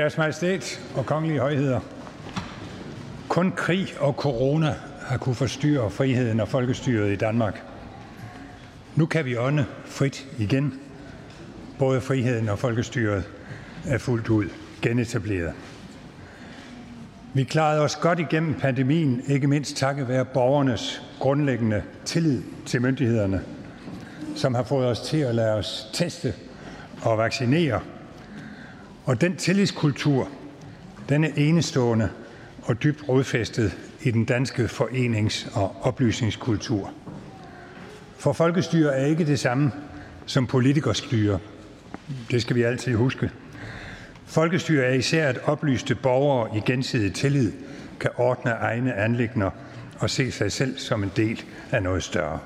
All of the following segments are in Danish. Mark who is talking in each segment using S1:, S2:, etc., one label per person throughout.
S1: Deres Majestæt og kongelige højheder. Kun krig og corona har kunne forstyrre friheden og folkestyret i Danmark. Nu kan vi ånde frit igen. Både friheden og folkestyret er fuldt ud genetableret. Vi klarede os godt igennem pandemien, ikke mindst takket være borgernes grundlæggende tillid til myndighederne, som har fået os til at lade os teste og vaccinere. Og den tillidskultur, den er enestående og dybt rodfæstet i den danske forenings- og oplysningskultur. For folkestyre er ikke det samme som politikerstyre. Det skal vi altid huske. Folkestyre er især at oplyste borgere i gensidig tillid kan ordne egne anlægner og se sig selv som en del af noget større.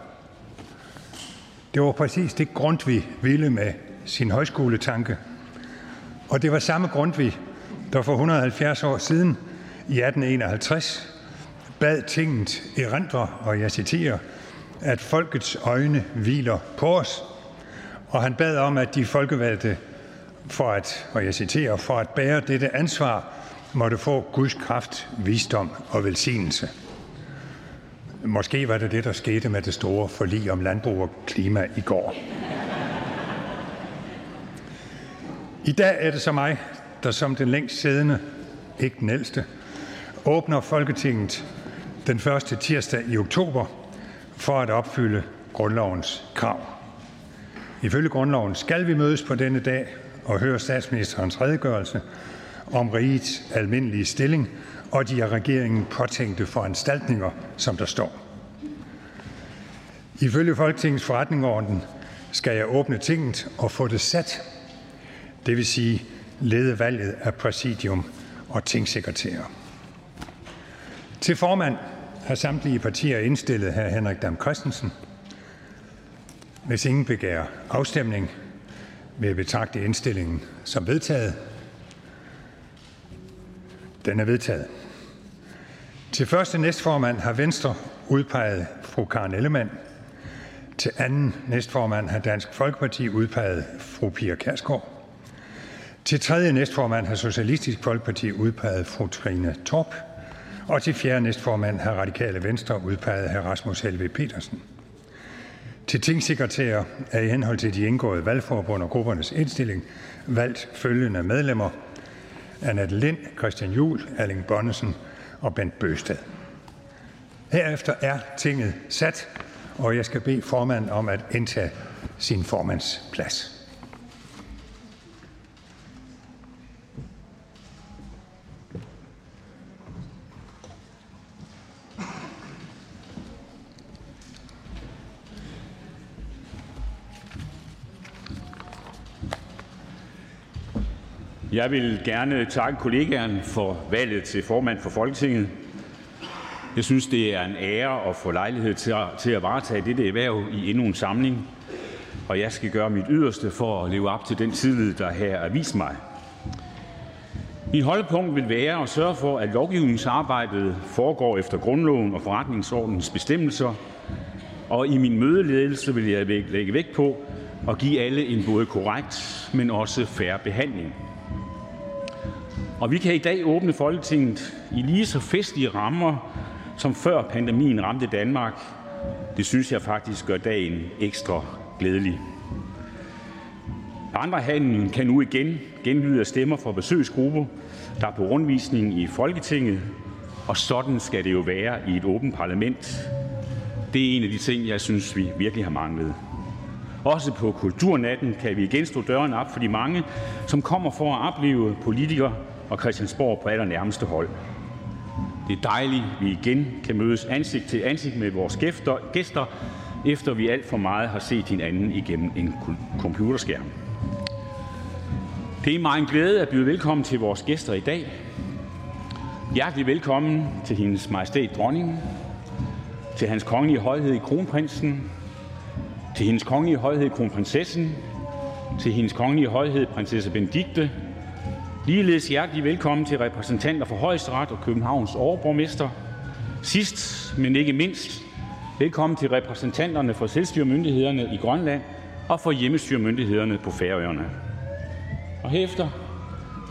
S1: Det var præcis det Grundtvig ville med sin højskoletanke, og det var samme Grundtvig, der for 170 år siden i 1851 bad tinget erindre, og jeg citerer, at folkets øjne hviler på os, og han bad om, at de folkevalgte for at, og jeg citerer, for at bære dette ansvar, måtte få Guds kraft, visdom og velsignelse. Måske var det det, der skete med det store forlig om landbrug og klima i går. I dag er det så mig, der som den længst siddende, ikke den ældste, åbner Folketinget den første tirsdag i oktober for at opfylde grundlovens krav. Ifølge grundloven skal vi mødes på denne dag og høre statsministerens redegørelse om rigets almindelige stilling og de af regeringen påtænkte foranstaltninger, som der står. Ifølge Folketingets forretningsorden skal jeg åbne tinget og få det sat, det vil sige lede valget af præsidium og tingsekretærer. Til formand har samtlige partier indstillet hr. Henrik Dam Christensen. Hvis ingen begærer afstemning, vil jeg betragte indstillingen som vedtaget. Den er vedtaget. Til første næstformand har Venstre udpeget fru Karen Ellemann. Til anden næstformand har Dansk Folkeparti udpeget fru Pia Kærsgaard. Til tredje næstformand har Socialistisk Folkeparti udpeget fru Trine Torp. Og til fjerde næstformand har Radikale Venstre udpeget hr. Rasmus Helve Petersen. Til tingsekretærer er i henhold til de indgåede valgforbund og gruppernes indstilling valgt følgende medlemmer: Annette Lind, Christian Juhl, Erling Bonnesen og Bent Bøsted. Herefter er tinget sat, og jeg skal bede formanden om at indtage sin formandsplads.
S2: Jeg vil gerne takke kollegaen for valget til formand for Folketinget. Jeg synes, det er en ære at få lejlighed til at, til at varetage dette erhverv i endnu en samling, og jeg skal gøre mit yderste for at leve op til den tillid, der her er vist mig. Min holdepunkt vil være at sørge for, at lovgivningsarbejdet foregår efter grundloven og forretningsordens bestemmelser, og i min mødeledelse vil jeg lægge vægt på at give alle en både korrekt, men også fair behandling. Og vi kan i dag åbne Folketinget i lige så festlige rammer, som før pandemien ramte Danmark. Det synes jeg faktisk gør dagen ekstra glædelig. Andre kan nu igen genlyde af stemmer fra besøgsgrupper, der er på rundvisning i Folketinget, og sådan skal det jo være i et åbent parlament. Det er en af de ting, jeg synes, vi virkelig har manglet. Også på kulturnatten kan vi igen stå døren op for de mange, som kommer for at opleve politikere og Christiansborg på allernærmeste hold. Det er dejligt, at vi igen kan mødes ansigt til ansigt med vores gæster, efter vi alt for meget har set hinanden igennem en computerskærm. Det er mig en glæde at byde velkommen til vores gæster i dag. Hjertelig velkommen til hendes majestæt dronningen, til hans kongelige højhed kronprinsen, til hendes kongelige højhed kronprinsessen, til hendes kongelige højhed prinsesse Benedikte, Ligeledes hjertelig velkommen til repræsentanter for Højesteret og Københavns overborgmester. Sidst, men ikke mindst, velkommen til repræsentanterne for selvstyremyndighederne i Grønland og for hjemmestyremyndighederne på Færøerne. Og herefter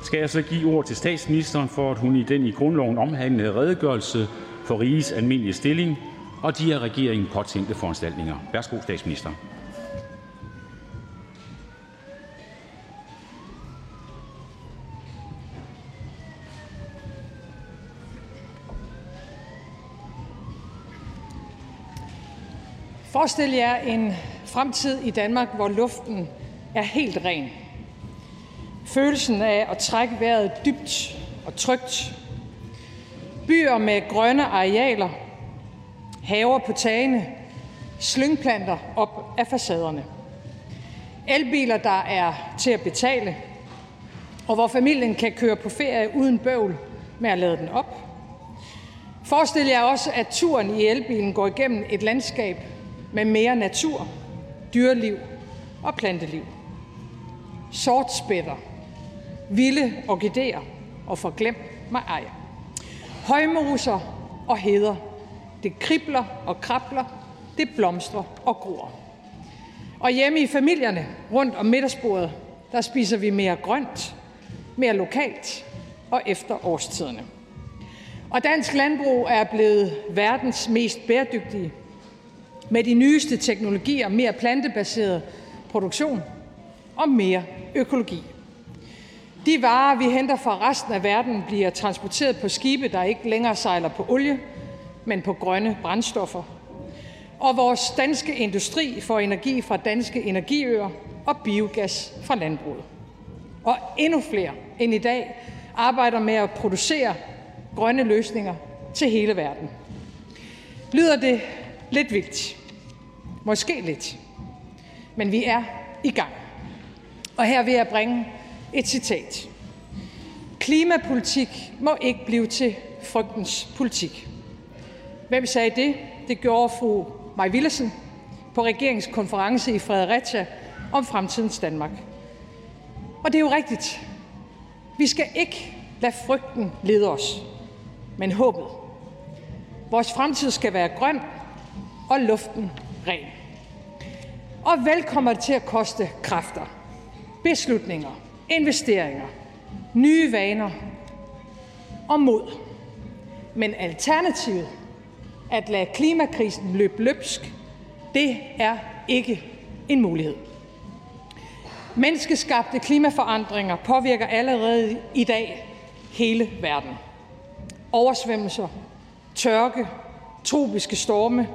S2: skal jeg så give ord til statsministeren, for at hun i den i grundloven omhandlede redegørelse for rigets almindelige stilling og de af regeringen påtænkte foranstaltninger. Værsgo, statsminister.
S3: Forestil jer en fremtid i Danmark, hvor luften er helt ren. Følelsen af at trække vejret dybt og trygt. Byer med grønne arealer, haver på tagene, slyngplanter op af facaderne. Elbiler, der er til at betale, og hvor familien kan køre på ferie uden bøvl med at lade den op. Forestil jer også, at turen i elbilen går igennem et landskab med mere natur, dyreliv og planteliv. Sortspætter, vilde orkideer og forglem mig ej. Højmoser og heder. Det kribler og krabler, det blomstrer og gror. Og hjemme i familierne rundt om middagsbordet, der spiser vi mere grønt, mere lokalt og efter årstiderne. Og dansk landbrug er blevet verdens mest bæredygtige med de nyeste teknologier, mere plantebaseret produktion og mere økologi. De varer, vi henter fra resten af verden, bliver transporteret på skibe, der ikke længere sejler på olie, men på grønne brændstoffer. Og vores danske industri får energi fra danske energiøer og biogas fra landbruget. Og endnu flere end i dag arbejder med at producere grønne løsninger til hele verden. Lyder det lidt vildt? Måske lidt. Men vi er i gang. Og her vil jeg bringe et citat. Klimapolitik må ikke blive til frygtens politik. Hvem sagde det? Det gjorde fru Maj Villesen på regeringskonference i Fredericia om fremtidens Danmark. Og det er jo rigtigt. Vi skal ikke lade frygten lede os, men håbet. Vores fremtid skal være grøn og luften ren. Og vel kommer det til at koste kræfter, beslutninger, investeringer, nye vaner og mod. Men alternativet, at lade klimakrisen løbe løbsk, det er ikke en mulighed. Menneskeskabte klimaforandringer påvirker allerede i dag hele verden. Oversvømmelser, tørke, tropiske storme.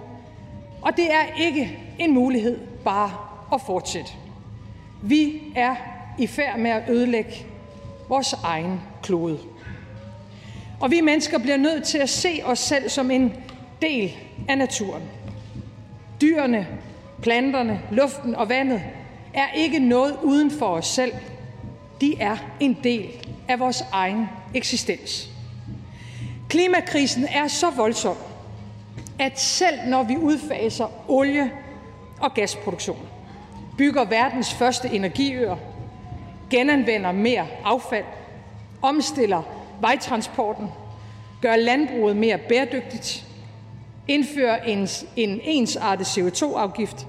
S3: Og det er ikke en mulighed bare at fortsætte. Vi er i færd med at ødelægge vores egen klode. Og vi mennesker bliver nødt til at se os selv som en del af naturen. Dyrene, planterne, luften og vandet er ikke noget uden for os selv. De er en del af vores egen eksistens. Klimakrisen er så voldsom, at selv når vi udfaser olie og gasproduktion, bygger verdens første energiøer, genanvender mere affald, omstiller vejtransporten, gør landbruget mere bæredygtigt, indfører en, en ensartet CO2-afgift,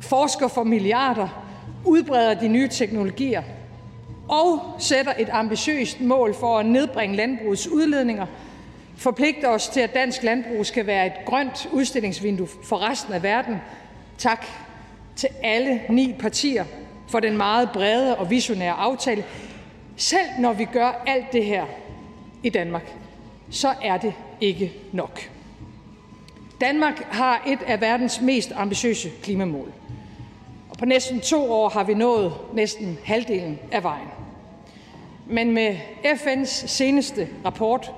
S3: forsker for milliarder, udbreder de nye teknologier og sætter et ambitiøst mål for at nedbringe landbrugets udledninger, forpligter os til, at dansk landbrug skal være et grønt udstillingsvindue for resten af verden. Tak til alle ni partier for den meget brede og visionære aftale. Selv når vi gør alt det her i Danmark, så er det ikke nok. Danmark har et af verdens mest ambitiøse klimamål. Og på næsten to år har vi nået næsten halvdelen af vejen. Men med FN's seneste rapport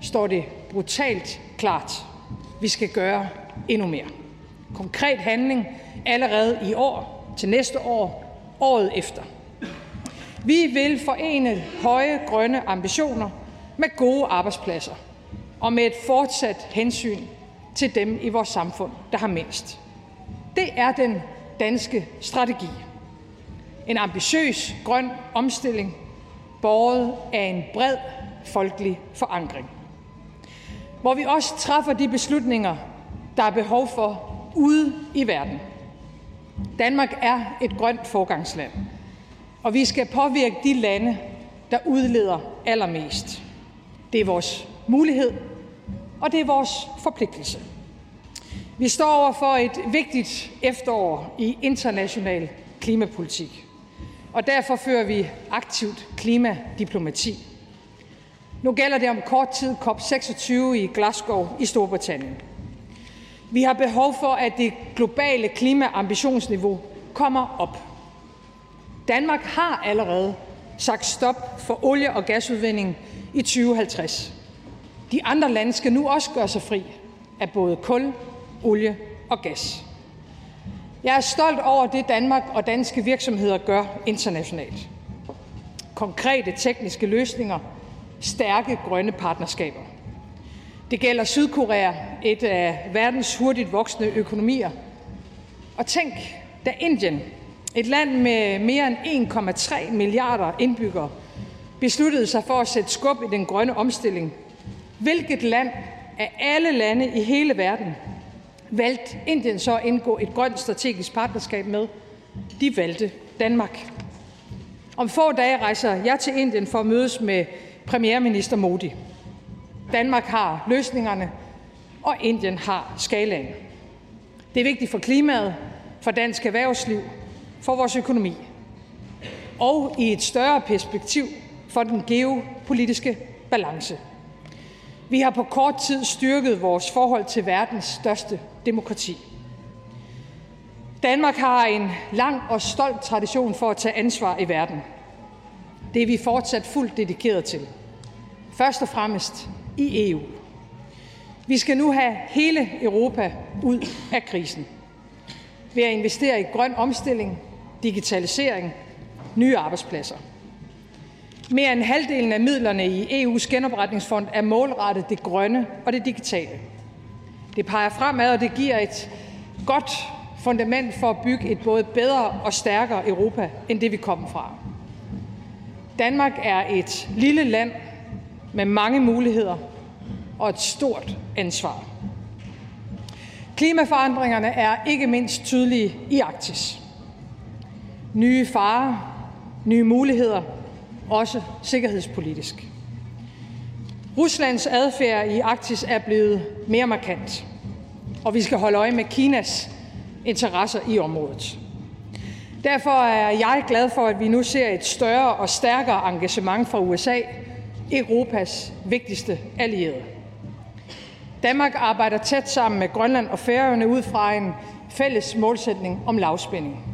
S3: står det brutalt klart. Vi skal gøre endnu mere. Konkret handling allerede i år, til næste år, året efter. Vi vil forene høje grønne ambitioner med gode arbejdspladser og med et fortsat hensyn til dem i vores samfund, der har mindst. Det er den danske strategi. En ambitiøs grøn omstilling, båret af en bred folkelig forankring. Hvor vi også træffer de beslutninger, der er behov for ude i verden. Danmark er et grønt forgangsland, og vi skal påvirke de lande, der udleder allermest. Det er vores mulighed, og det er vores forpligtelse. Vi står over for et vigtigt efterår i international klimapolitik, og derfor fører vi aktivt klimadiplomati. Nu gælder det om kort tid COP26 i Glasgow i Storbritannien. Vi har behov for, at det globale klimaambitionsniveau kommer op. Danmark har allerede sagt stop for olie- og gasudvinding i 2050. De andre lande skal nu også gøre sig fri af både kul, olie og gas. Jeg er stolt over det, Danmark og danske virksomheder gør internationalt. Konkrete tekniske løsninger, stærke grønne partnerskaber. Det gælder Sydkorea, et af verdens hurtigt voksende økonomier. Og tænk, da Indien, et land med mere end 1,3 milliarder indbyggere, besluttede sig for at sætte skub i den grønne omstilling, hvilket land af alle lande i hele verden valgte Indien så at indgå et grønt strategisk partnerskab med? De valgte Danmark. Om få dage rejser jeg til Indien for at mødes med premierminister Modi. Danmark har løsningerne, og Indien har skalaen. Det er vigtigt for klimaet, for dansk erhvervsliv, for vores økonomi og i et større perspektiv for den geopolitiske balance. Vi har på kort tid styrket vores forhold til verdens største demokrati. Danmark har en lang og stolt tradition for at tage ansvar i verden. Det er vi fortsat fuldt dedikeret til. Først og fremmest i EU. Vi skal nu have hele Europa ud af krisen ved at investere i grøn omstilling, digitalisering, nye arbejdspladser. Mere end halvdelen af midlerne i EU's genopretningsfond er målrettet det grønne og det digitale. Det peger fremad, og det giver et godt fundament for at bygge et både bedre og stærkere Europa end det, vi kom fra. Danmark er et lille land med mange muligheder og et stort ansvar. Klimaforandringerne er ikke mindst tydelige i Arktis. Nye farer, nye muligheder, også sikkerhedspolitisk. Ruslands adfærd i Arktis er blevet mere markant, og vi skal holde øje med Kinas interesser i området. Derfor er jeg glad for, at vi nu ser et større og stærkere engagement fra USA, Europas vigtigste allierede. Danmark arbejder tæt sammen med Grønland og Færøerne ud fra en fælles målsætning om lavspænding.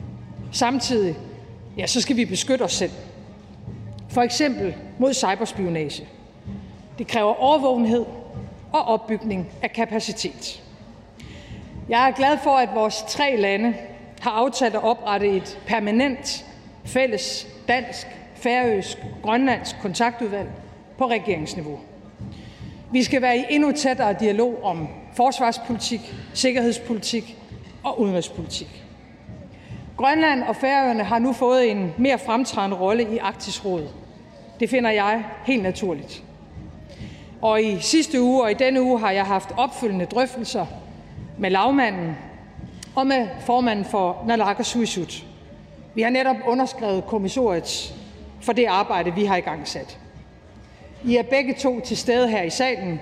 S3: Samtidig ja, så skal vi beskytte os selv. For eksempel mod cyberspionage. Det kræver overvågenhed og opbygning af kapacitet. Jeg er glad for, at vores tre lande har aftalt at oprette et permanent fælles dansk, færøsk, grønlandsk kontaktudvalg på regeringsniveau. Vi skal være i endnu tættere dialog om forsvarspolitik, sikkerhedspolitik og udenrigspolitik. Grønland og Færøerne har nu fået en mere fremtrædende rolle i Arktisk Råd. Det finder jeg helt naturligt. Og i sidste uge og i denne uge har jeg haft opfølgende drøftelser med lavmanden og med formanden for Naalakkersuisut. Vi har netop underskrevet kommissoriet for det arbejde, vi har i gang sat. I er begge to til stede her i salen.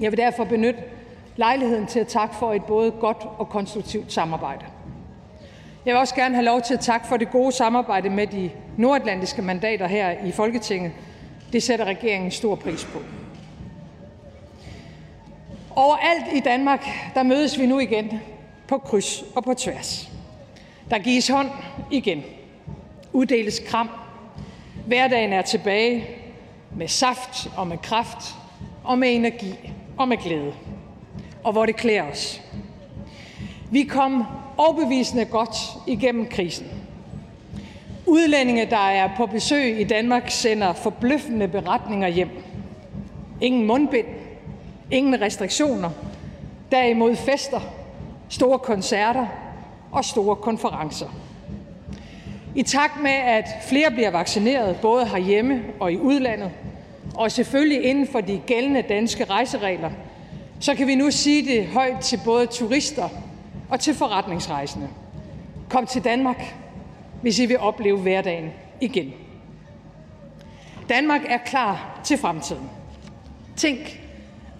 S3: Jeg vil derfor benytte lejligheden til at takke for et både godt og konstruktivt samarbejde. Jeg vil også gerne have lov til at takke for det gode samarbejde med de nordatlantiske mandater her i Folketinget. Det sætter regeringen stor pris på. Overalt i Danmark, der mødes vi nu igen på kryds og på tværs. Der gives hånd igen. Uddeles kram. Hverdagen er tilbage med saft og med kraft og med energi og med glæde. Og hvor det klæder os. Vi kom overbevisende godt igennem krisen. Udlændinge, der er på besøg i Danmark, sender forbløffende beretninger hjem. Ingen mundbind, ingen restriktioner, derimod fester, store koncerter og store konferencer. I takt med, at flere bliver vaccineret, både herhjemme og i udlandet, og selvfølgelig inden for de gældende danske rejseregler, så kan vi nu sige det højt til både turister og til forretningsrejsende. Kom til Danmark, hvis I vil opleve hverdagen igen. Danmark er klar til fremtiden. Tænk,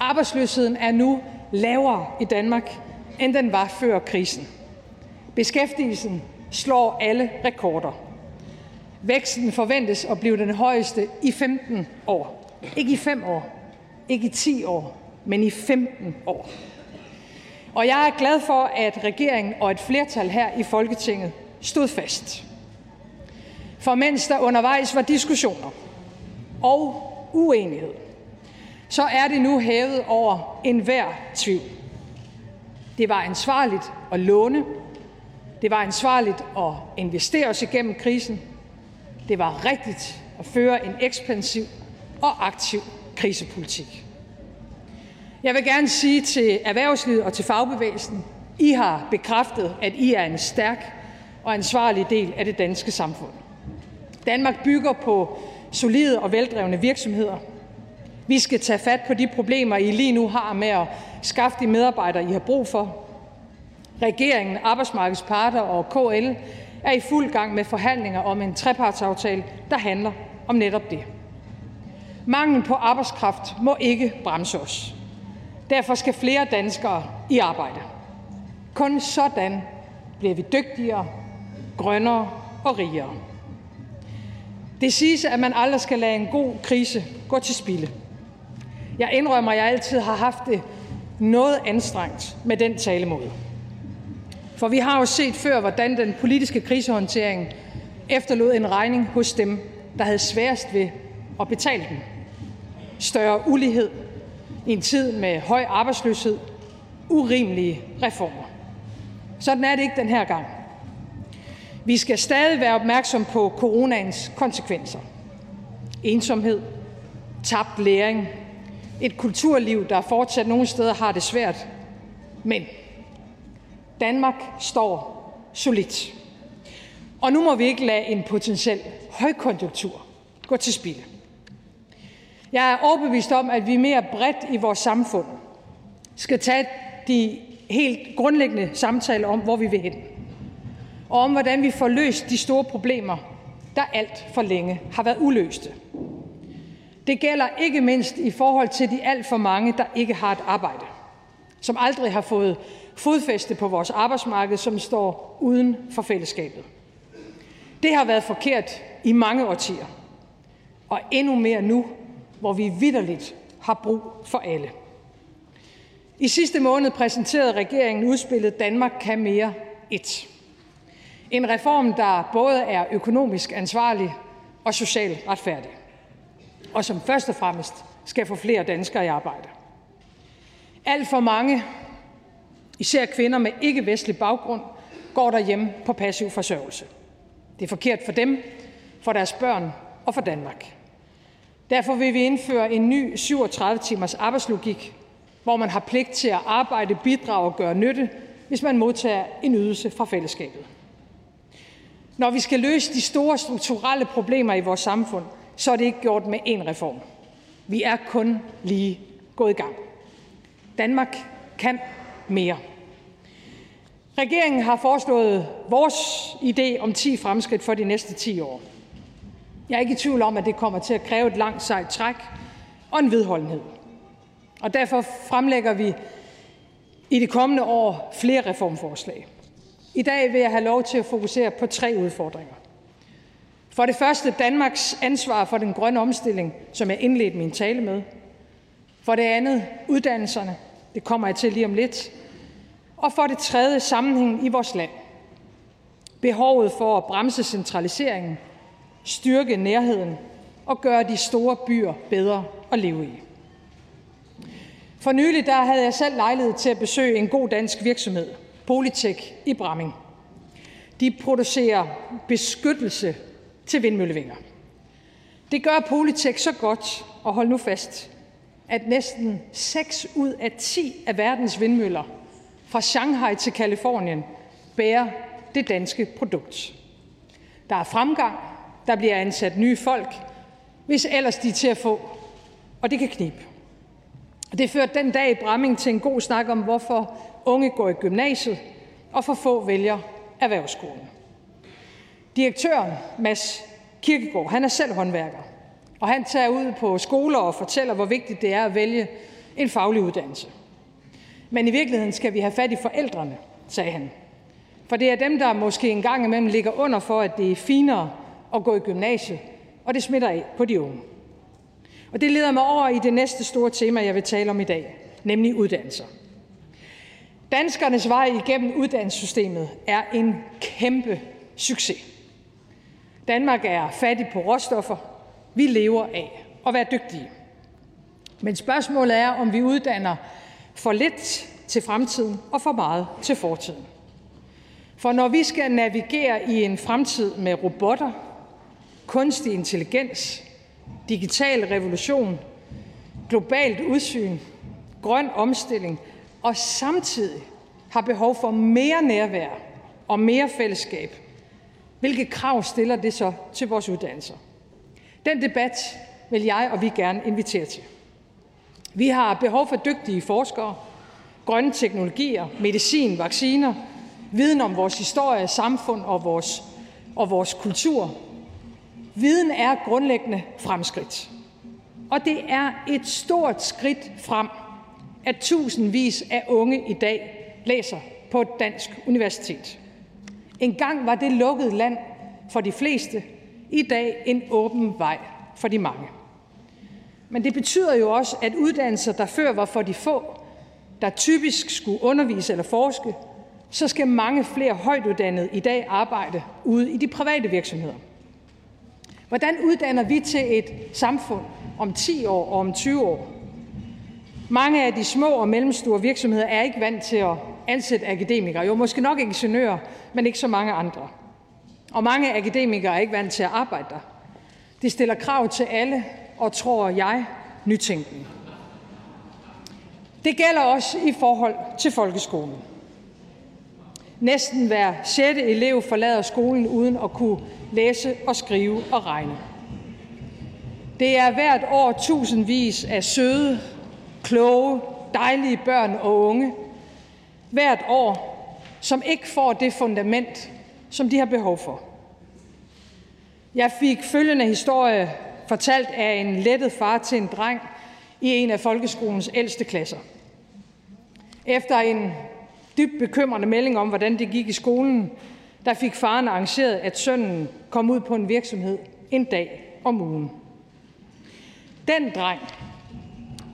S3: arbejdsløsheden er nu lavere i Danmark, end den var før krisen. Beskæftigelsen slår alle rekorder. Væksten forventes at blive den højeste i 15 år. Ikke i 5 år, ikke i 10 år, men i 15 år. Og jeg er glad for, at regeringen og et flertal her i Folketinget stod fast. For mens der undervejs var diskussioner og uenighed, så er det nu hævet over enhver tvivl. Det var ansvarligt at låne. Det var ansvarligt at investere os igennem krisen. Det var rigtigt at føre en ekspansiv og aktiv krisepolitik. Jeg vil gerne sige til erhvervslivet og til fagbevægelsen, I har bekræftet, at I er en stærk og ansvarlig del af det danske samfund. Danmark bygger på solide og veldrevne virksomheder. Vi skal tage fat på de problemer, I lige nu har med at skaffe de medarbejdere, I har brug for. Regeringen, arbejdsmarkedets parter og KL er i fuld gang med forhandlinger om en trepartsaftale, der handler om netop det. Mangel på arbejdskraft må ikke bremse os. Derfor skal flere danskere i arbejde. Kun sådan bliver vi dygtigere, grønnere og rigere. Det siges, at man aldrig skal lade en god krise gå til spilde. Jeg indrømmer, at jeg altid har haft det noget anstrengt med den talemåde. For vi har jo set før, hvordan den politiske krisehåndtering efterlod en regning hos dem, der havde sværest ved at betale den. Større ulighed i en tid med høj arbejdsløshed, urimelige reformer. Sådan er det ikke den her gang. Vi skal stadig være opmærksom på coronaens konsekvenser. Ensomhed, tabt læring, et kulturliv, der fortsat nogle steder har det svært. Men Danmark står solidt. Og nu må vi ikke lade en potentiel højkonjunktur gå til spilde. Jeg er overbevist om, at vi mere bredt i vores samfund skal tage de helt grundlæggende samtaler om, hvor vi vil hen. Og om, hvordan vi får løst de store problemer, der alt for længe har været uløste. Det gælder ikke mindst i forhold til de alt for mange, der ikke har et arbejde, som aldrig har fået fodfæste på vores arbejdsmarked, som står uden for fællesskabet. Det har været forkert i mange årtier, og endnu mere nu, hvor vi vidderligt har brug for alle. I sidste måned præsenterede regeringen udspillet Danmark kan mere 1. En reform, der både er økonomisk ansvarlig og socialt retfærdig, og som først og fremmest skal få flere danskere i arbejde. Alt for mange, især kvinder med ikke-vestlig baggrund, går derhjemme på passiv forsørgelse. Det er forkert for dem, for deres børn og for Danmark. Derfor vil vi indføre en ny 37-timers arbejdslogik, hvor man har pligt til at arbejde, bidrage og gøre nytte, hvis man modtager en ydelse fra fællesskabet. Når vi skal løse de store strukturelle problemer i vores samfund, så er det ikke gjort med én reform. Vi er kun lige gået i gang. Danmark kan mere. Regeringen har foreslået vores idé om 10 fremskridt for de næste 10 år. Jeg er ikke i tvivl om, at det kommer til at kræve et langt sejt træk og en vedholdenhed. Og derfor fremlægger vi i de kommende år flere reformforslag. I dag vil jeg have lov til at fokusere på tre udfordringer. For det første Danmarks ansvar for den grønne omstilling, som jeg indledte min tale med. For det andet uddannelserne. Det kommer jeg til lige om lidt. Og for det tredje sammenhængen i vores land. Behovet for at bremse centraliseringen, styrke nærheden og gøre de store byer bedre at leve i. For nylig der havde jeg selv lejlighed til at besøge en god dansk virksomhed, Politech i Bramming. De producerer beskyttelse til vindmøllevinger. Det gør Politech så godt, og hold nu fast, at næsten 6 ud af 10 af verdens vindmøller fra Shanghai til Kalifornien bærer det danske produkt. Der er fremgang, der bliver ansat nye folk, hvis ellers de er til at få, og det kan knibe. Det førte den dag i Bramming til en god snak om, hvorfor unge går i gymnasiet, og for få vælger erhvervsskolen. Direktøren, Mads Kirkegaard, han er selv håndværker, og han tager ud på skoler og fortæller, hvor vigtigt det er at vælge en faglig uddannelse. Men i virkeligheden skal vi have fat i forældrene, sagde han. For det er dem, der måske en gang imellem ligger under for, at det er finere at gå i gymnasiet, og det smitter af på de unge. Og det leder mig over i det næste store tema, jeg vil tale om i dag, nemlig uddannelser. Danskernes vej igennem uddannelsessystemet er en kæmpe succes. Danmark er fattig på råstoffer. Vi lever af at være dygtige. Men spørgsmålet er, om vi uddanner for lidt til fremtiden og for meget til fortiden. For når vi skal navigere i en fremtid med robotter, kunstig intelligens, digital revolution, globalt udsyn, grøn omstilling og samtidig har behov for mere nærvær og mere fællesskab, hvilke krav stiller det så til vores uddannelser? Den debat vil jeg og vi gerne invitere til. Vi har behov for dygtige forskere, grønne teknologier, medicin, vacciner, viden om vores historie, samfund og vores, og vores kultur. Viden er grundlæggende fremskridt. Og det er et stort skridt frem, at tusindvis af unge i dag læser på et dansk universitet. En gang var det lukket land for de fleste, i dag en åben vej for de mange. Men det betyder jo også, at uddannelser, der før var for de få, der typisk skulle undervise eller forske, så skal mange flere højtuddannede i dag arbejde ude i de private virksomheder. Hvordan uddanner vi til et samfund om 10 år og om 20 år? Mange af de små og mellemstore virksomheder er ikke vant til at ansætte akademikere. Jo, måske nok ingeniører, men ikke så mange andre. Og mange akademikere er ikke vant til at arbejde der. Det stiller krav til alle, og tror jeg, nytænkning. Det gælder også i forhold til folkeskolen. Næsten hver sjette elev forlader skolen uden at kunne læse og skrive og regne. Det er hvert år tusindvis af søde, kloge, dejlige børn og unge, hvert år, som ikke får det fundament, som de har behov for. Jeg fik følgende historie fortalt af en lettet far til en dreng i en af folkeskolens ældste klasser. Efter en dybt bekymrende melding om, hvordan det gik i skolen, der fik faren arrangeret, at sønnen kom ud på en virksomhed en dag om ugen. Den dreng,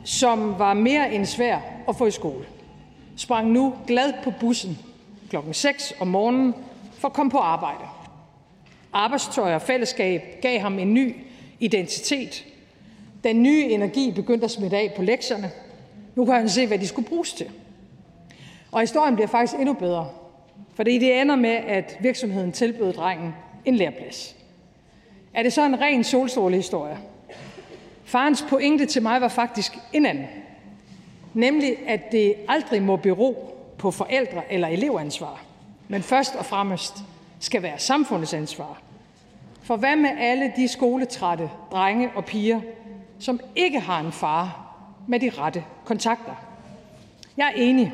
S3: som var mere end svær at få i skole, sprang nu glad på bussen klokken 6 om morgenen for at komme på arbejde. Arbejdstøj og fællesskab gav ham en ny identitet. Den nye energi begyndte at smitte af på lektierne. Nu kan han se, hvad de skulle bruges til. Og historien bliver faktisk endnu bedre, for det ender med, at virksomheden tilbød drengen en læreplads. Er det så en ren solstrålehistorie? Farens pointe til mig var faktisk en anden. Nemlig, at det aldrig må bero på forældre eller elevansvar, men først og fremmest skal være samfundets ansvar. For hvad med alle de skoletrætte drenge og piger, som ikke har en far med de rette kontakter? Jeg er enig.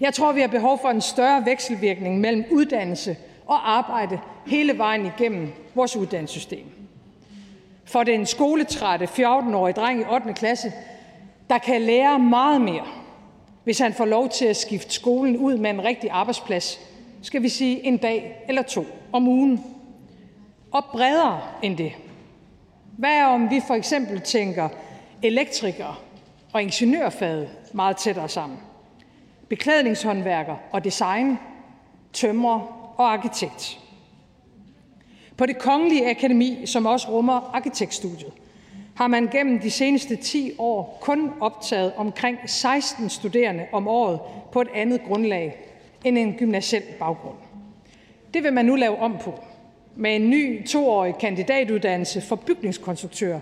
S3: Jeg tror, vi har behov for en større vekselvirkning mellem uddannelse og arbejde hele vejen igennem vores uddannelsessystem. For den skoletrætte 14-årige dreng i 8. klasse, der kan lære meget mere, hvis han får lov til at skifte skolen ud med en rigtig arbejdsplads, skal vi sige en dag eller to om ugen. Og bredere end det. Hvad er om vi for eksempel tænker elektrikere og ingeniørfaget meget tættere sammen? Beklædningshåndværker og design, tømrer og arkitekt. På det kongelige akademi, som også rummer arkitektstudiet, har man gennem de seneste 10 år kun optaget omkring 16 studerende om året på et andet grundlag end en gymnasiel baggrund. Det vil man nu lave om på med en ny toårig kandidatuddannelse for bygningskonstruktører,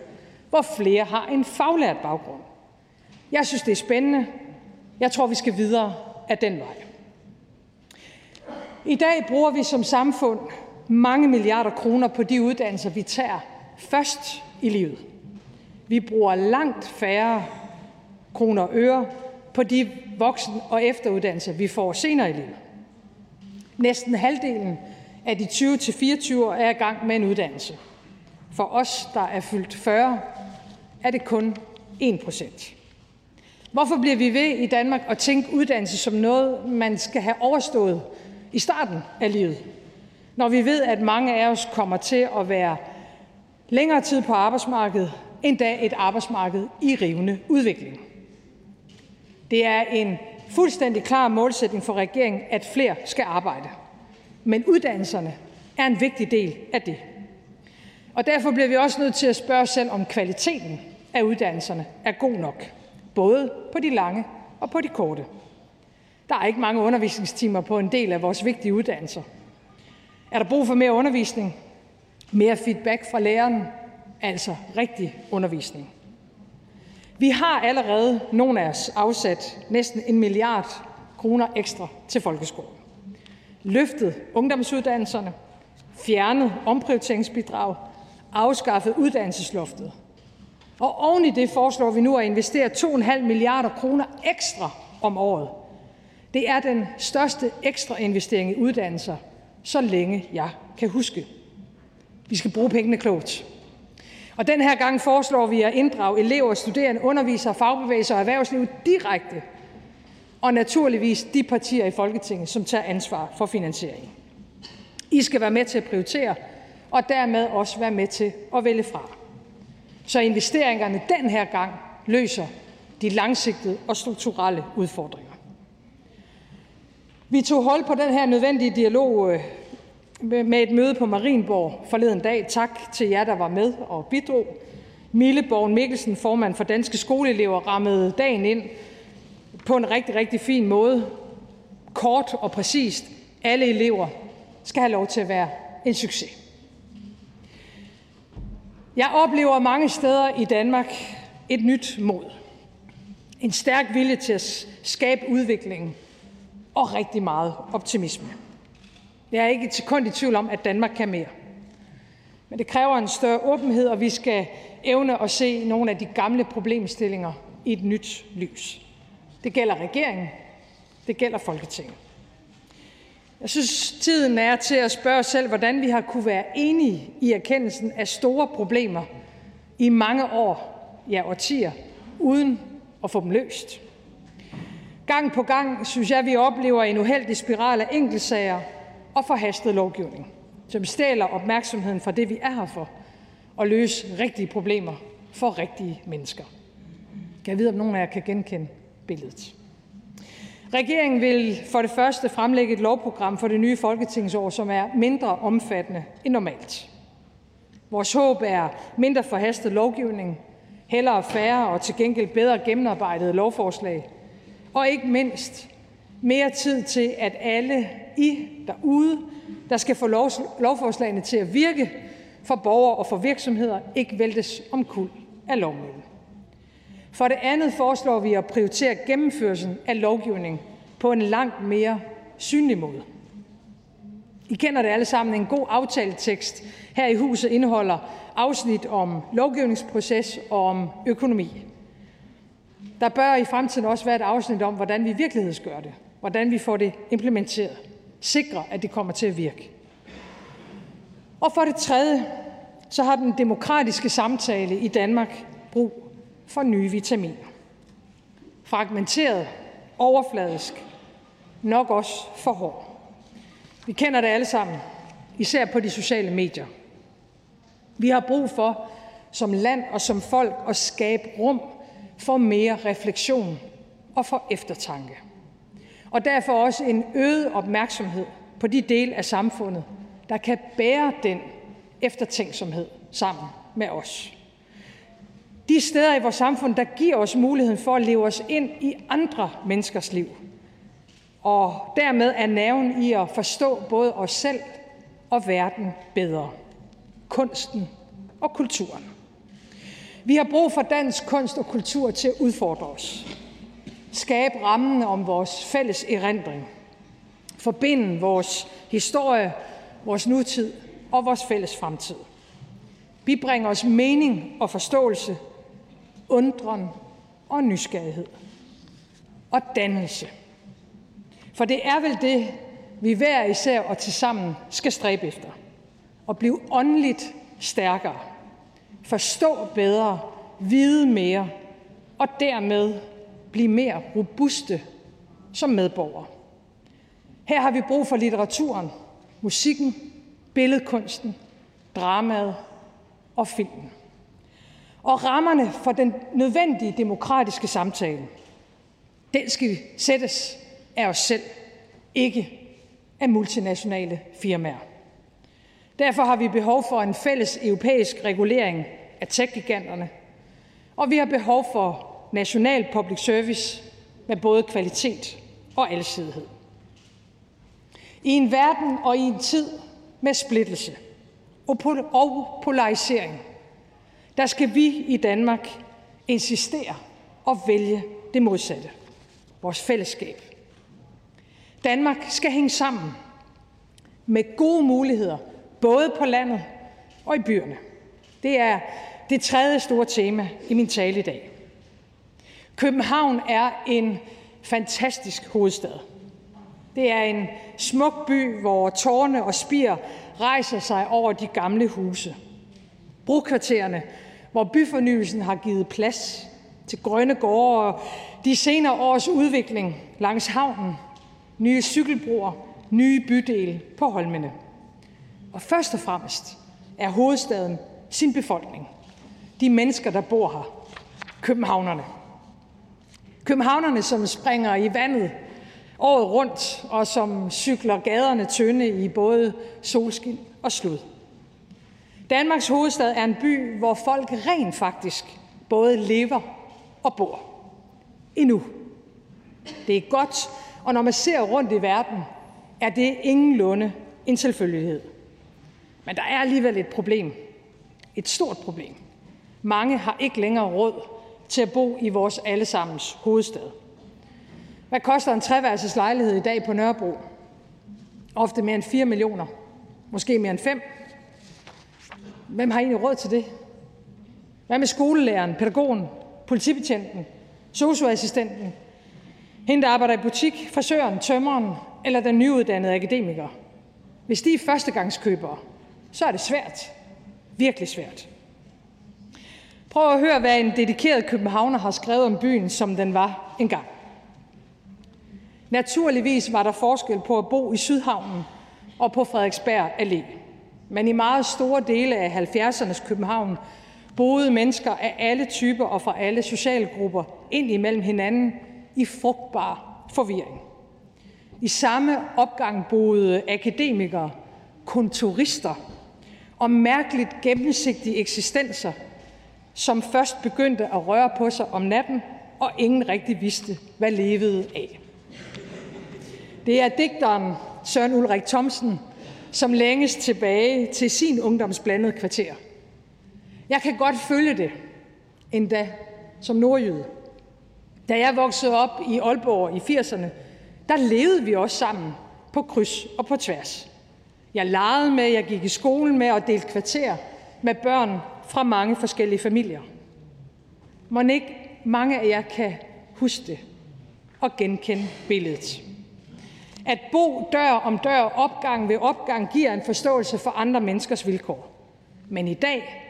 S3: hvor flere har en faglært baggrund. Jeg synes, det er spændende. Jeg tror, vi skal videre af den vej. I dag bruger vi som samfund mange milliarder kroner på de uddannelser, vi tager først i livet. Vi bruger langt færre kroner og øre på de voksen- og efteruddannelser, vi får senere i livet. Næsten halvdelen af de 20-24 år er i gang med en uddannelse. For os, der er fyldt 40, er det kun 1 procent. Hvorfor bliver vi ved i Danmark at tænke uddannelse som noget, man skal have overstået i starten af livet, når vi ved, at mange af os kommer til at være længere tid på arbejdsmarkedet, endda et arbejdsmarked i rivende udvikling? Det er en fuldstændig klar målsætning for regeringen, at flere skal arbejde. Men uddannelserne er en vigtig del af det. Og derfor bliver vi også nødt til at spørge os selv, om kvaliteten af uddannelserne er god nok, både på de lange og på de korte. Der er ikke mange undervisningstimer på en del af vores vigtige uddannelser. Er der brug for mere undervisning? Mere feedback fra læreren? Altså rigtig undervisning. Vi har allerede, nogle af os, afsat næsten en milliard kroner ekstra til folkeskolen. Løftet ungdomsuddannelserne, fjernet omprioriteringsbidrag, afskaffet uddannelsesloftet. Og oven i det foreslår vi nu at investere 2,5 milliarder kroner ekstra om året. Det er den største ekstra investering i uddannelser, så længe jeg kan huske. Vi skal bruge pengene klogt. Og den her gang foreslår vi at inddrage elever, studerende, undervisere, fagbevægelser og erhvervsliv direkte. Og naturligvis de partier i Folketinget, som tager ansvar for finansieringen. I skal være med til at prioritere, og dermed også være med til at vælge fra. Så investeringerne den her gang løser de langsigtede og strukturelle udfordringer. Vi tog hold på den her nødvendige dialog øh, med et møde på Marienborg forleden dag. Tak til jer, der var med og bidrog. Mille Borgen Mikkelsen, formand for Danske Skoleelever, rammede dagen ind på en rigtig, rigtig fin måde. Kort og præcist. Alle elever skal have lov til at være en succes. Jeg oplever mange steder i Danmark et nyt mod. En stærk vilje til at skabe udvikling og rigtig meget optimisme. Jeg er ikke et sekund i tvivl om, at Danmark kan mere. Men det kræver en større åbenhed, og vi skal evne at se nogle af de gamle problemstillinger i et nyt lys. Det gælder regeringen, det gælder Folketinget. Jeg synes, tiden er til at spørge os selv, hvordan vi har kunne være enige i erkendelsen af store problemer i mange år, ja årtier, uden at få dem løst. Gang på gang synes jeg, vi oplever en uheldig spiral af enkeltsager og forhastet lovgivning, som stjæler opmærksomheden fra det, vi er her for, og løse rigtige problemer for rigtige mennesker. Kan jeg vide, om nogen af jer kan genkende billedet? Regeringen vil for det første fremlægge et lovprogram for det nye folketingsår, som er mindre omfattende end normalt. Vores håb er mindre forhastet lovgivning, hellere færre og til gengæld bedre gennemarbejdede lovforslag, og ikke mindst mere tid til, at alle I derude, der skal få lov, lovforslagene til at virke for borgere og for virksomheder, ikke væltes omkuld af lovmøllen. For det andet foreslår vi at prioritere gennemførelsen af lovgivning på en langt mere synlig måde. I kender det alle sammen. En god aftaletekst her i huset indeholder afsnit om lovgivningsproces og om økonomi. Der bør i fremtiden også være et afsnit om, hvordan vi virkelighedsgør det, hvordan vi får det implementeret, sikre, at det kommer til at virke. Og for det tredje, så har den demokratiske samtale i Danmark brug for nye vitaminer. Fragmenteret, overfladisk, nok også for hård. Vi kender det alle sammen, især på de sociale medier. Vi har brug for som land og som folk at skabe rum for mere refleksion og for eftertanke. Og derfor også en øget opmærksomhed på de dele af samfundet, der kan bære den eftertænksomhed sammen med os. De steder i vores samfund, der giver os muligheden for at leve os ind i andre menneskers liv, og dermed er nerven i at forstå både os selv og verden bedre. Kunsten og kulturen. Vi har brug for dansk kunst og kultur til at udfordre os. Skabe rammen om vores fælles erindring. Forbinde vores historie, vores nutid og vores fælles fremtid. Vi bringer os mening og forståelse undren og nysgerrighed og dannelse. For det er vel det, vi hver især og til sammen skal stræbe efter. At blive åndeligt stærkere forstå bedre, vide mere og dermed blive mere robuste som medborgere. Her har vi brug for litteraturen, musikken, billedkunsten, dramaet og filmen. Og rammerne for den nødvendige demokratiske samtale, den skal sættes af os selv, ikke af multinationale firmaer. Derfor har vi behov for en fælles europæisk regulering af tech og vi har behov for national public service med både kvalitet og alsidighed. I en verden og i en tid med splittelse og polarisering, der skal vi i Danmark insistere og vælge det modsatte. Vores fællesskab. Danmark skal hænge sammen med gode muligheder, både på landet og i byerne. Det er det tredje store tema i min tale i dag. København er en fantastisk hovedstad. Det er en smuk by, hvor tårne og spir rejser sig over de gamle huse. Brokvartererne, hvor byfornyelsen har givet plads til grønne gårde og de senere års udvikling langs havnen, nye cykelbroer, nye bydele på Holmene. Og først og fremmest er hovedstaden sin befolkning. De mennesker, der bor her. Københavnerne. Københavnerne, som springer i vandet året rundt, og som cykler gaderne tynde i både solskin og slud. Danmarks hovedstad er en by, hvor folk rent faktisk både lever og bor. Endnu. Det er godt, og når man ser rundt i verden, er det ingenlunde en selvfølgelighed. Men der er alligevel et problem. Et stort problem. Mange har ikke længere råd til at bo i vores allesammens hovedstad. Hvad koster en treværelses lejlighed i dag på Nørrebro? Ofte mere end 4 millioner. Måske mere end 5. Hvem har egentlig råd til det? Hvad med skolelæreren, pædagogen, politibetjenten, socioassistenten, hende, der arbejder i butik, frisøren, tømmeren eller den nyuddannede akademiker? Hvis de er førstegangskøbere, så er det svært. Virkelig svært. Prøv at høre, hvad en dedikeret københavner har skrevet om byen, som den var engang. Naturligvis var der forskel på at bo i Sydhavnen og på Frederiksberg Allé. Men i meget store dele af 70'ernes København boede mennesker af alle typer og fra alle sociale grupper ind imellem hinanden i frugtbar forvirring. I samme opgang boede akademikere, kontorister og mærkeligt gennemsigtige eksistenser, som først begyndte at røre på sig om natten, og ingen rigtig vidste, hvad levede af. Det er digteren Søren Ulrik Thomsen, som længes tilbage til sin ungdomsblandede kvarter. Jeg kan godt følge det, endda som nordjyde. Da jeg voksede op i Aalborg i 80'erne, der levede vi også sammen på kryds og på tværs. Jeg legede med, jeg gik i skolen med og delte kvarter med børn fra mange forskellige familier. Må ikke mange af jer kan huske det og genkende billedet. At bo dør om dør, opgang ved opgang, giver en forståelse for andre menneskers vilkår. Men i dag,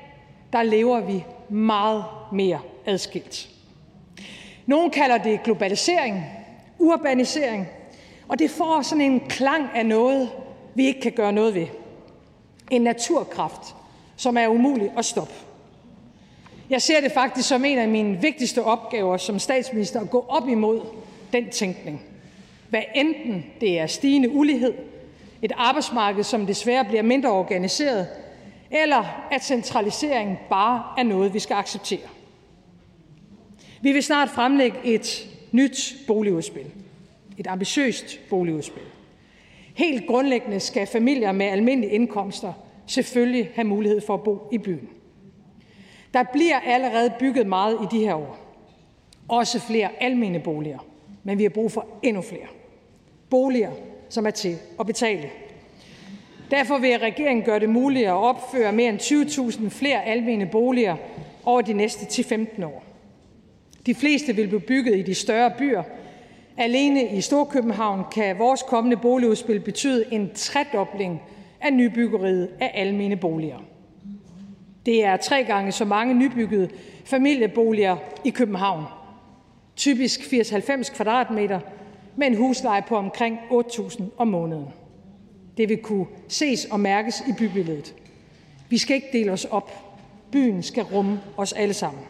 S3: der lever vi meget mere adskilt. Nogle kalder det globalisering, urbanisering, og det får sådan en klang af noget, vi ikke kan gøre noget ved. En naturkraft, som er umulig at stoppe. Jeg ser det faktisk som en af mine vigtigste opgaver som statsminister at gå op imod den tænkning. Hvad enten det er stigende ulighed, et arbejdsmarked, som desværre bliver mindre organiseret, eller at centralisering bare er noget, vi skal acceptere. Vi vil snart fremlægge et nyt boligudspil. Et ambitiøst boligudspil. Helt grundlæggende skal familier med almindelige indkomster selvfølgelig have mulighed for at bo i byen. Der bliver allerede bygget meget i de her år. Også flere almene boliger. Men vi har brug for endnu flere. Boliger, som er til at betale. Derfor vil regeringen gøre det muligt at opføre mere end 20.000 flere almene boliger over de næste 10-15 år. De fleste vil blive bygget i de større byer. Alene i Storkøbenhavn kan vores kommende boligudspil betyde en tredobling af nybyggeriet af almene boliger. Det er tre gange så mange nybyggede familieboliger i København, typisk 80-90 kvadratmeter med en husleje på omkring 8.000 om måneden. Det vil kunne ses og mærkes i bybilledet. Vi skal ikke dele os op. Byen skal rumme os alle sammen.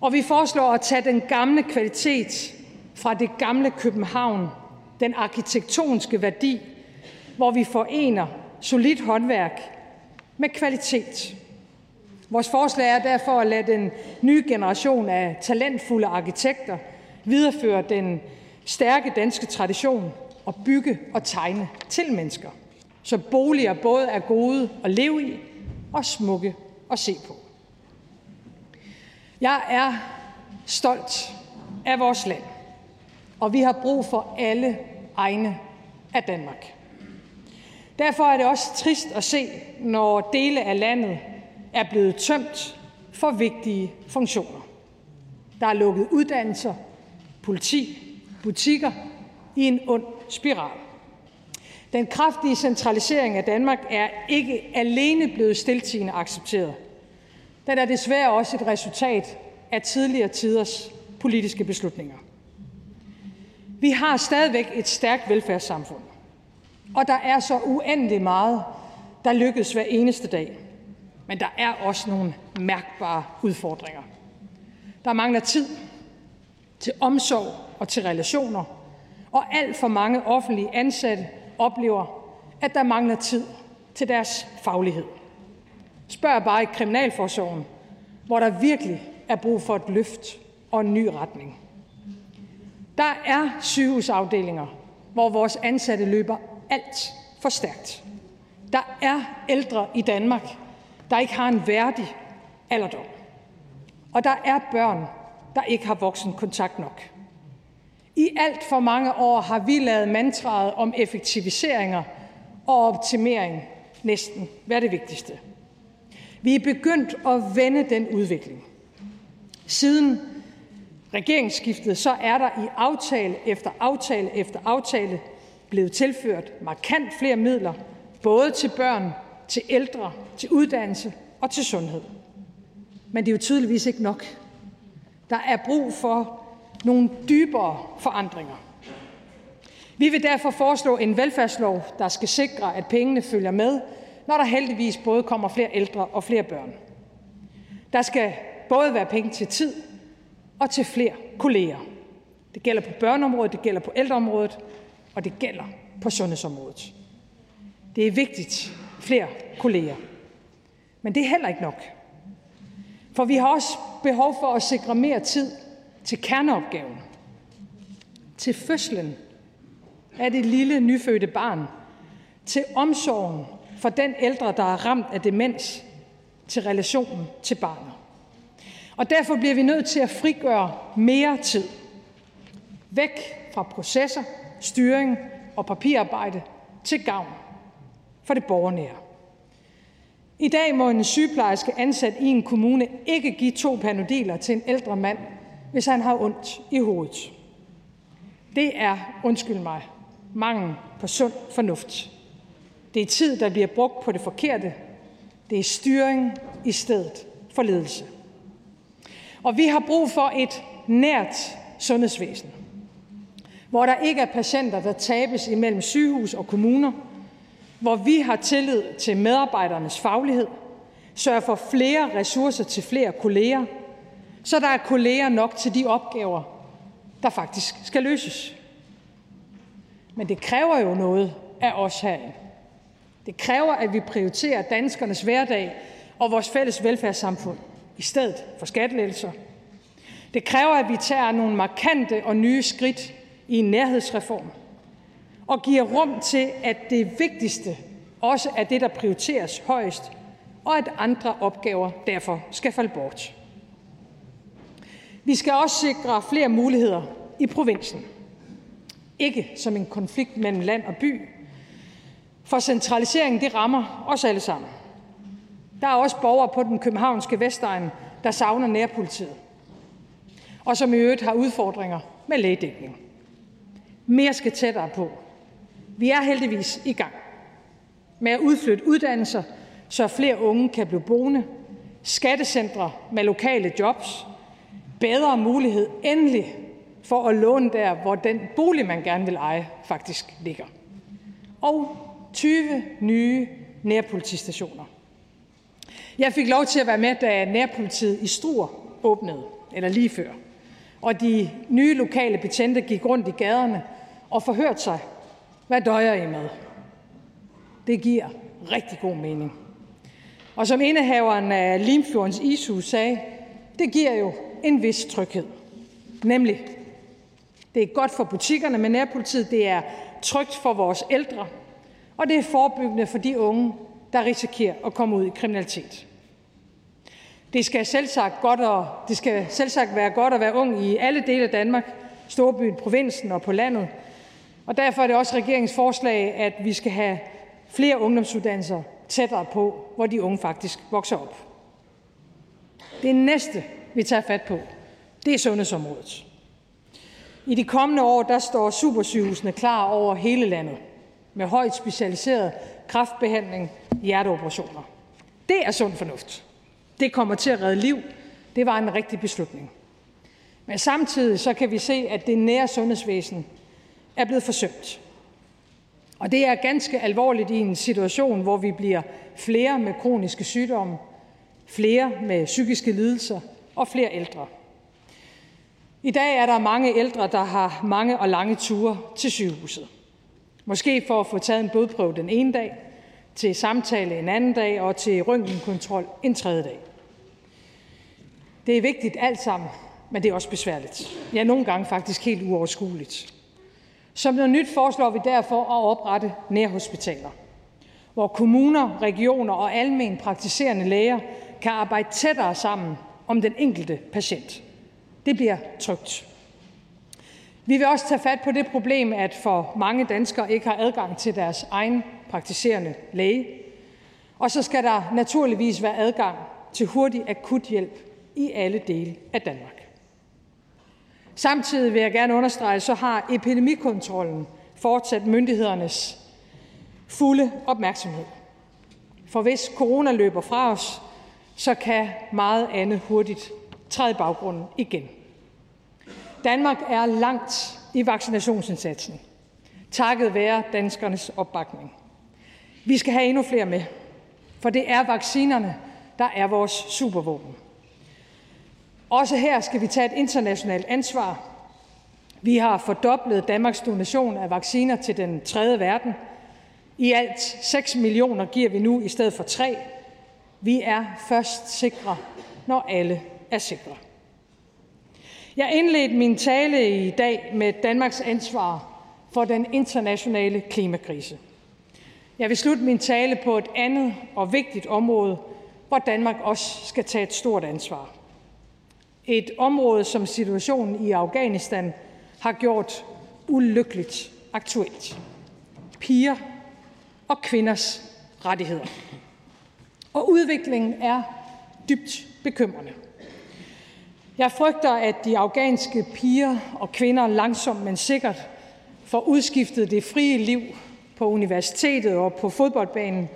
S3: Og vi foreslår at tage den gamle kvalitet fra det gamle København, den arkitektoniske værdi, hvor vi forener solidt håndværk med kvalitet. Vores forslag er derfor at lade den nye generation af talentfulde arkitekter videreføre den stærke danske tradition og bygge og tegne til mennesker, så boliger både er gode at leve i og smukke at se på. Jeg er stolt af vores land, og vi har brug for alle egne af Danmark. Derfor er det også trist at se, når dele af landet er blevet tømt for vigtige funktioner. Der er lukket uddannelser, politi, butikker i en ond spiral. Den kraftige centralisering af Danmark er ikke alene blevet stiltigende accepteret. Den er desværre også et resultat af tidligere tiders politiske beslutninger. Vi har stadigvæk et stærkt velfærdssamfund, og der er så uendelig meget, der lykkes hver eneste dag. Men der er også nogle mærkbare udfordringer. Der mangler tid til omsorg og til relationer, og alt for mange offentlige ansatte oplever, at der mangler tid til deres faglighed. Spørg bare i kriminalforsorgen, hvor der virkelig er brug for et løft og en ny retning. Der er sygehusafdelinger, hvor vores ansatte løber alt for stærkt. Der er ældre i Danmark, der ikke har en værdig alderdom. Og der er børn, der ikke har voksenkontakt nok. I alt for mange år har vi lavet mantraet om effektiviseringer og optimering næsten være det vigtigste. Vi er begyndt at vende den udvikling. Siden regeringsskiftet så er der i aftale efter aftale efter aftale blevet tilført markant flere midler, både til børn, til ældre, til uddannelse og til sundhed. Men det er jo tydeligvis ikke nok. Der er brug for nogle dybere forandringer. Vi vil derfor foreslå en velfærdslov, der skal sikre, at pengene følger med, når der heldigvis både kommer flere ældre og flere børn. Der skal både være penge til tid og til flere kolleger. Det gælder på børneområdet, det gælder på ældreområdet, og det gælder på sundhedsområdet. Det er vigtigt, flere kolleger. Men det er heller ikke nok. For vi har også behov for at sikre mere tid til kerneopgaven. Til fødslen af det lille nyfødte barn. Til omsorgen for den ældre, der er ramt af demens. Til relationen til barnet. Og derfor bliver vi nødt til at frigøre mere tid. Væk fra processer, styring og papirarbejde til gavn for det borgernære. I dag må en sygeplejerske ansat i en kommune ikke give to panodiler til en ældre mand, hvis han har ondt i hovedet. Det er, undskyld mig, mangel på sund fornuft. Det er tid, der bliver brugt på det forkerte. Det er styring i stedet for ledelse. Og vi har brug for et nært sundhedsvæsen, hvor der ikke er patienter, der tabes imellem sygehus og kommuner, hvor vi har tillid til medarbejdernes faglighed, sørger for flere ressourcer til flere kolleger, så der er kolleger nok til de opgaver, der faktisk skal løses. Men det kræver jo noget af os herinde. Det kræver, at vi prioriterer danskernes hverdag og vores fælles velfærdssamfund i stedet for skattelettelser. Det kræver, at vi tager nogle markante og nye skridt i en nærhedsreform og giver rum til, at det vigtigste også er det, der prioriteres højst, og at andre opgaver derfor skal falde bort. Vi skal også sikre flere muligheder i provinsen. Ikke som en konflikt mellem land og by, for centraliseringen det rammer os alle sammen. Der er også borgere på den københavnske Vestegn, der savner nærpolitiet, og som i øvrigt har udfordringer med lægedækning. Mere skal tættere på. Vi er heldigvis i gang med at udflytte uddannelser, så flere unge kan blive boende skattecentre med lokale jobs, bedre mulighed endelig for at låne der, hvor den bolig, man gerne vil eje, faktisk ligger. Og 20 nye nærpolitistationer. Jeg fik lov til at være med, da nærpolitiet i Struer åbnede, eller lige før. Og de nye lokale betjente gik rundt i gaderne og forhørt sig. Hvad døjer I med? Det giver rigtig god mening. Og som indehaveren af Limfjordens Isu sagde, det giver jo en vis tryghed. Nemlig, det er godt for butikkerne med nærpolitiet, det er trygt for vores ældre, og det er forebyggende for de unge, der risikerer at komme ud i kriminalitet. Det skal selvsagt, godt og, det skal selvsagt være godt at være ung i alle dele af Danmark, storbyen, provinsen og på landet. Og derfor er det også regeringens forslag, at vi skal have flere ungdomsuddannelser tættere på, hvor de unge faktisk vokser op. Det næste, vi tager fat på, det er sundhedsområdet. I de kommende år der står supersygehusene klar over hele landet med højt specialiseret kræftbehandling, hjerteoperationer. Det er sund fornuft. Det kommer til at redde liv. Det var en rigtig beslutning. Men samtidig så kan vi se, at det nære sundhedsvæsen er blevet forsømt. Og det er ganske alvorligt i en situation, hvor vi bliver flere med kroniske sygdomme, flere med psykiske lidelser og flere ældre. I dag er der mange ældre, der har mange og lange ture til sygehuset. Måske for at få taget en blodprøve den ene dag, til samtale en anden dag og til røntgenkontrol en tredje dag. Det er vigtigt alt sammen, men det er også besværligt. Ja, nogle gange faktisk helt uoverskueligt. Som noget nyt foreslår vi derfor at oprette nærhospitaler, hvor kommuner, regioner og almen praktiserende læger kan arbejde tættere sammen om den enkelte patient. Det bliver trygt. Vi vil også tage fat på det problem, at for mange danskere ikke har adgang til deres egen praktiserende læge. Og så skal der naturligvis være adgang til hurtig akut hjælp i alle dele af Danmark. Samtidig vil jeg gerne understrege, så har epidemikontrollen fortsat myndighedernes fulde opmærksomhed. For hvis corona løber fra os, så kan meget andet hurtigt træde i baggrunden igen. Danmark er langt i vaccinationsindsatsen, takket være danskernes opbakning. Vi skal have endnu flere med, for det er vaccinerne, der er vores supervåben. Også her skal vi tage et internationalt ansvar. Vi har fordoblet Danmarks donation af vacciner til den tredje verden. I alt 6 millioner giver vi nu i stedet for 3. Vi er først sikre, når alle er sikre. Jeg indledte min tale i dag med Danmarks ansvar for den internationale klimakrise. Jeg vil slutte min tale på et andet og vigtigt område, hvor Danmark også skal tage et stort ansvar. Et område, som situationen i Afghanistan har gjort ulykkeligt aktuelt. Piger og kvinders rettigheder. Og udviklingen er dybt bekymrende. Jeg frygter, at de afghanske piger og kvinder langsomt, men sikkert får udskiftet det frie liv på universitetet og på fodboldbanen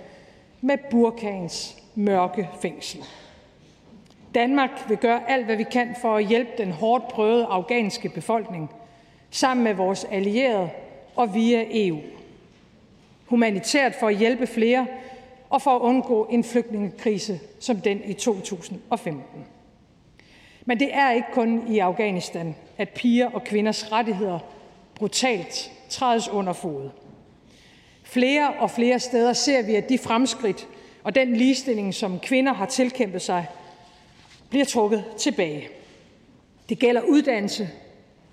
S3: med burkagens mørke fængsel. Danmark vil gøre alt, hvad vi kan for at hjælpe den hårdt prøvede afghanske befolkning sammen med vores allierede og via EU. Humanitært for at hjælpe flere og for at undgå en flygtningekrise som den i 2015. Men det er ikke kun i Afghanistan, at piger og kvinders rettigheder brutalt trædes under fod. Flere og flere steder ser vi, at de fremskridt og den ligestilling, som kvinder har tilkæmpet sig, bliver trukket tilbage. Det gælder uddannelse,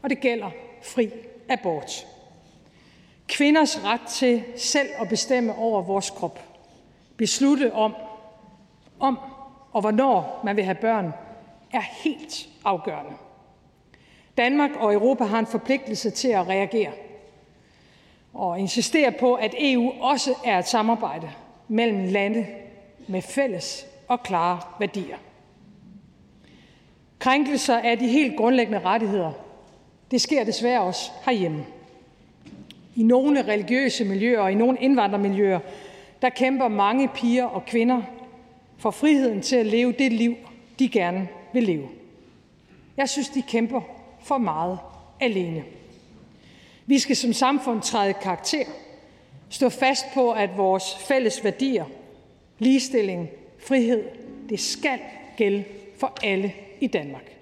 S3: og det gælder fri abort. Kvinders ret til selv at bestemme over vores krop, beslutte om, om og hvornår man vil have børn, er helt afgørende. Danmark og Europa har en forpligtelse til at reagere og insistere på, at EU også er et samarbejde mellem lande med fælles og klare værdier. Krænkelser af de helt grundlæggende rettigheder, det sker desværre også herhjemme. I nogle religiøse miljøer og i nogle indvandrermiljøer, der kæmper mange piger og kvinder for friheden til at leve det liv, de gerne vil leve. Jeg synes, de kæmper for meget alene. Vi skal som samfund træde karakter, stå fast på, at vores fælles værdier, ligestilling, frihed, det skal gælde for alle i Danmark.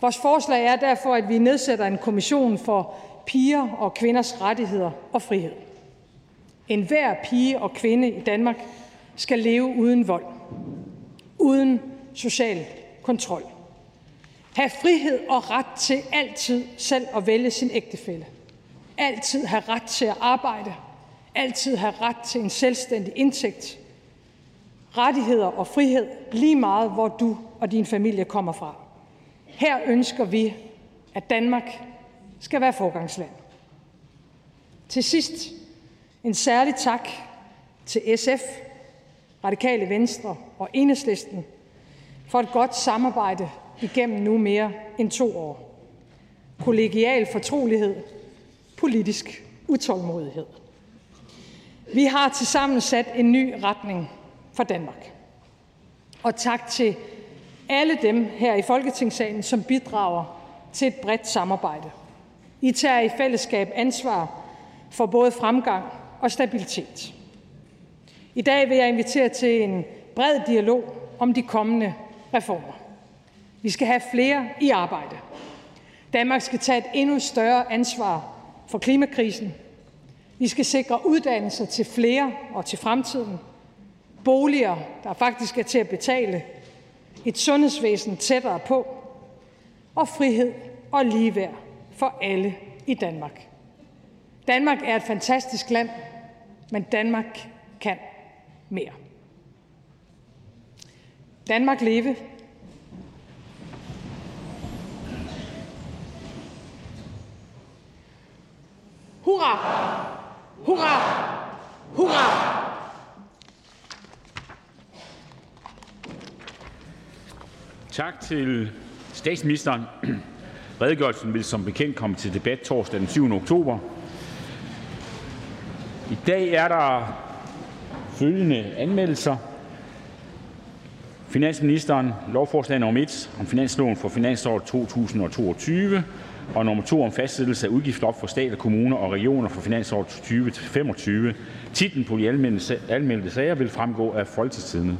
S3: Vores forslag er derfor, at vi nedsætter en kommission for piger og kvinders rettigheder og frihed. En hver pige og kvinde i Danmark skal leve uden vold, uden social kontrol. Have frihed og ret til altid selv at vælge sin ægtefælle. Altid have ret til at arbejde. Altid have ret til en selvstændig indtægt. Rettigheder og frihed lige meget, hvor du og din familie kommer fra. Her ønsker vi, at Danmark skal være forgangsland. Til sidst en særlig tak til SF, Radikale Venstre og Enhedslisten for et godt samarbejde igennem nu mere end to år. Kollegial fortrolighed, politisk utålmodighed. Vi har tilsammen sat en ny retning for Danmark. Og tak til alle dem her i Folketingssalen, som bidrager til et bredt samarbejde. I tager i fællesskab ansvar for både fremgang og stabilitet. I dag vil jeg invitere til en bred dialog om de kommende reformer. Vi skal have flere i arbejde. Danmark skal tage et endnu større ansvar for klimakrisen. Vi skal sikre uddannelser til flere og til fremtiden. Boliger, der faktisk er til at betale. Et sundhedsvæsen tættere på. Og frihed og ligeværd for alle i Danmark. Danmark er et fantastisk land, men Danmark kan mere. Danmark leve.
S2: Til statsministeren. Redegørelsen vil som bekendt komme til debat torsdag den 7. oktober. I dag er der følgende anmeldelser. Finansministeren lovforslag nummer 1 om finansloven for finansåret 2022 og nummer 2 om fastsættelse af udgiftsloft for stat og kommuner og regioner for finansåret 2025. Titlen på de almindelige sager vil fremgå af Folketingstidende.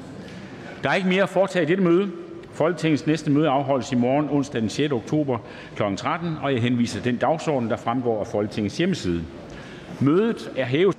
S2: Der er ikke mere at foretage i dette møde. Folketingets næste møde afholdes i morgen, onsdag den 6. oktober kl. 13, og jeg henviser den dagsorden, der fremgår af Folketingets hjemmeside. Mødet er hævet.